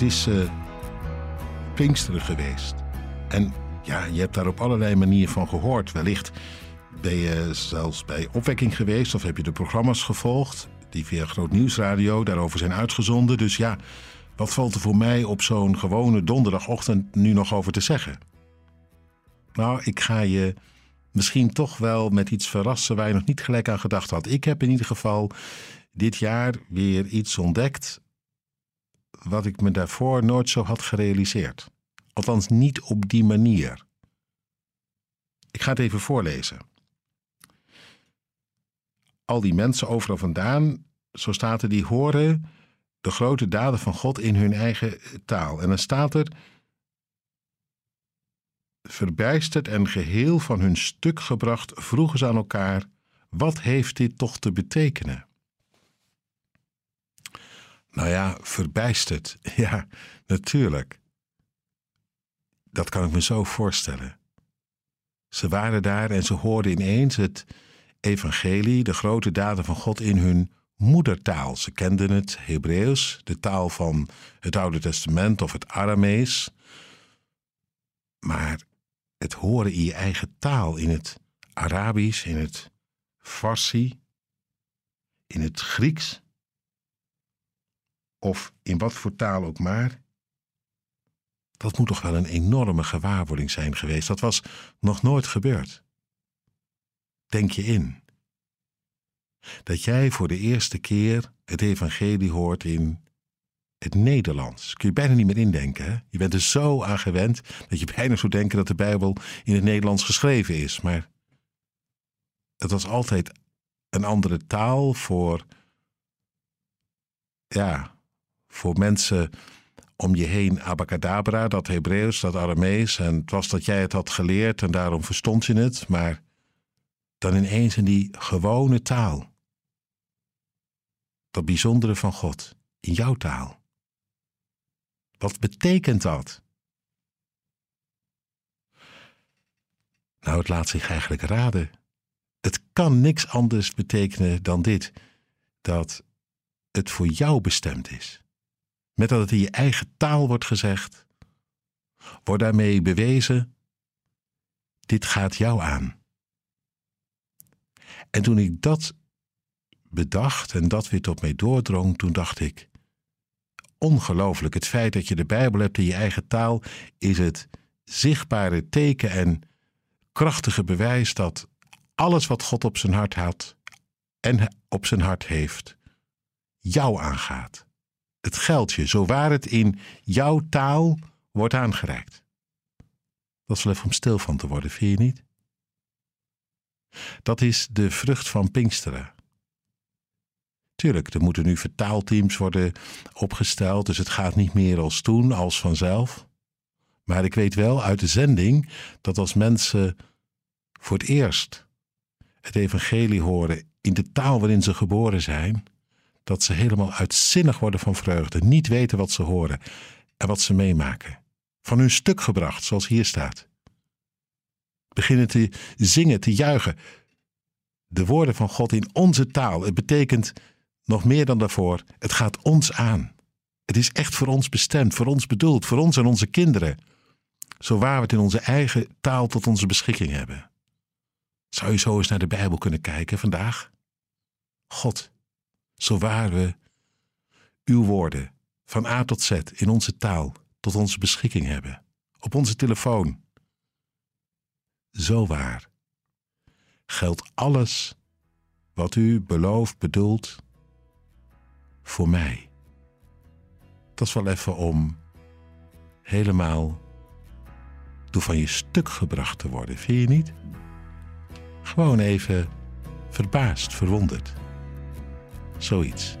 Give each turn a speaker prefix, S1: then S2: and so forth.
S1: Het is uh, Pinksteren geweest. En ja, je hebt daar op allerlei manieren van gehoord. Wellicht ben je zelfs bij opwekking geweest of heb je de programma's gevolgd die via Groot Nieuwsradio daarover zijn uitgezonden. Dus ja, wat valt er voor mij op zo'n gewone donderdagochtend nu nog over te zeggen? Nou, ik ga je misschien toch wel met iets verrassen waar je nog niet gelijk aan gedacht had. Ik heb in ieder geval dit jaar weer iets ontdekt wat ik me daarvoor nooit zo had gerealiseerd. Althans, niet op die manier. Ik ga het even voorlezen. Al die mensen overal vandaan, zo staat er, die horen de grote daden van God in hun eigen taal. En dan staat er, verbijsterd en geheel van hun stuk gebracht, vroegen ze aan elkaar: wat heeft dit toch te betekenen? Nou ja, verbijsterd. Ja, natuurlijk. Dat kan ik me zo voorstellen. Ze waren daar en ze hoorden ineens het evangelie, de grote daden van God in hun moedertaal. Ze kenden het Hebreeuws, de taal van het Oude Testament of het Aramees. Maar het horen in je eigen taal, in het Arabisch, in het Farsi, in het Grieks, of in wat voor taal ook maar, dat moet toch wel een enorme gewaarwording zijn geweest. Dat was nog nooit gebeurd. Denk je in dat jij voor de eerste keer het evangelie hoort in het Nederlands. Kun je bijna niet meer indenken. Hè? Je bent er zo aan gewend dat je bijna zou denken dat de Bijbel in het Nederlands geschreven is. Maar het was altijd een andere taal voor, ja, voor mensen om je heen. Abacadabra, dat Hebreeuws, dat Aramees. En het was dat jij het had geleerd en daarom verstond je het. Maar dan ineens in die gewone taal. Dat bijzondere van God in jouw taal. Wat betekent dat? Nou, het laat zich eigenlijk raden. Het kan niks anders betekenen dan dit: dat het voor jou bestemd is. Met dat het in je eigen taal wordt gezegd, wordt daarmee bewezen: dit gaat jou aan. En toen ik dat bedacht en dat weer tot mij doordrong, toen dacht ik: ongelooflijk. Het feit dat je de Bijbel hebt in je eigen taal is het zichtbare teken en krachtige bewijs dat alles wat God op zijn hart had en op zijn hart heeft, jou aangaat. Het geldt je, zo waar het in jouw taal wordt aangereikt. Dat is wel om stil van te worden, vind je niet? Dat is de vrucht van Pinksteren. Tuurlijk, er moeten nu vertaalteams worden opgesteld, dus het gaat niet meer als toen, als vanzelf. Maar ik weet wel uit de zending dat als mensen voor het eerst het evangelie horen in de taal waarin ze geboren zijn, dat ze helemaal uitzinnig worden van vreugde, niet weten wat ze horen en wat ze meemaken. Van hun stuk gebracht, zoals hier staat. Beginnen te zingen, te juichen. De woorden van God in onze taal. Het betekent nog meer dan daarvoor, het gaat ons aan. Het is echt voor ons bestemd, voor ons bedoeld, voor ons en onze kinderen. Zo waar we het in onze eigen taal tot onze beschikking hebben. Zou je zo eens naar de Bijbel kunnen kijken vandaag? God, zo waar we uw woorden van A tot Z in onze taal tot onze beschikking hebben, op onze telefoon. Zo waar geldt alles wat u belooft, bedoelt voor mij. Dat is wel even om helemaal door van je stuk gebracht te worden, vind je niet? Gewoon even verbaasd, verwonderd. Zoiets.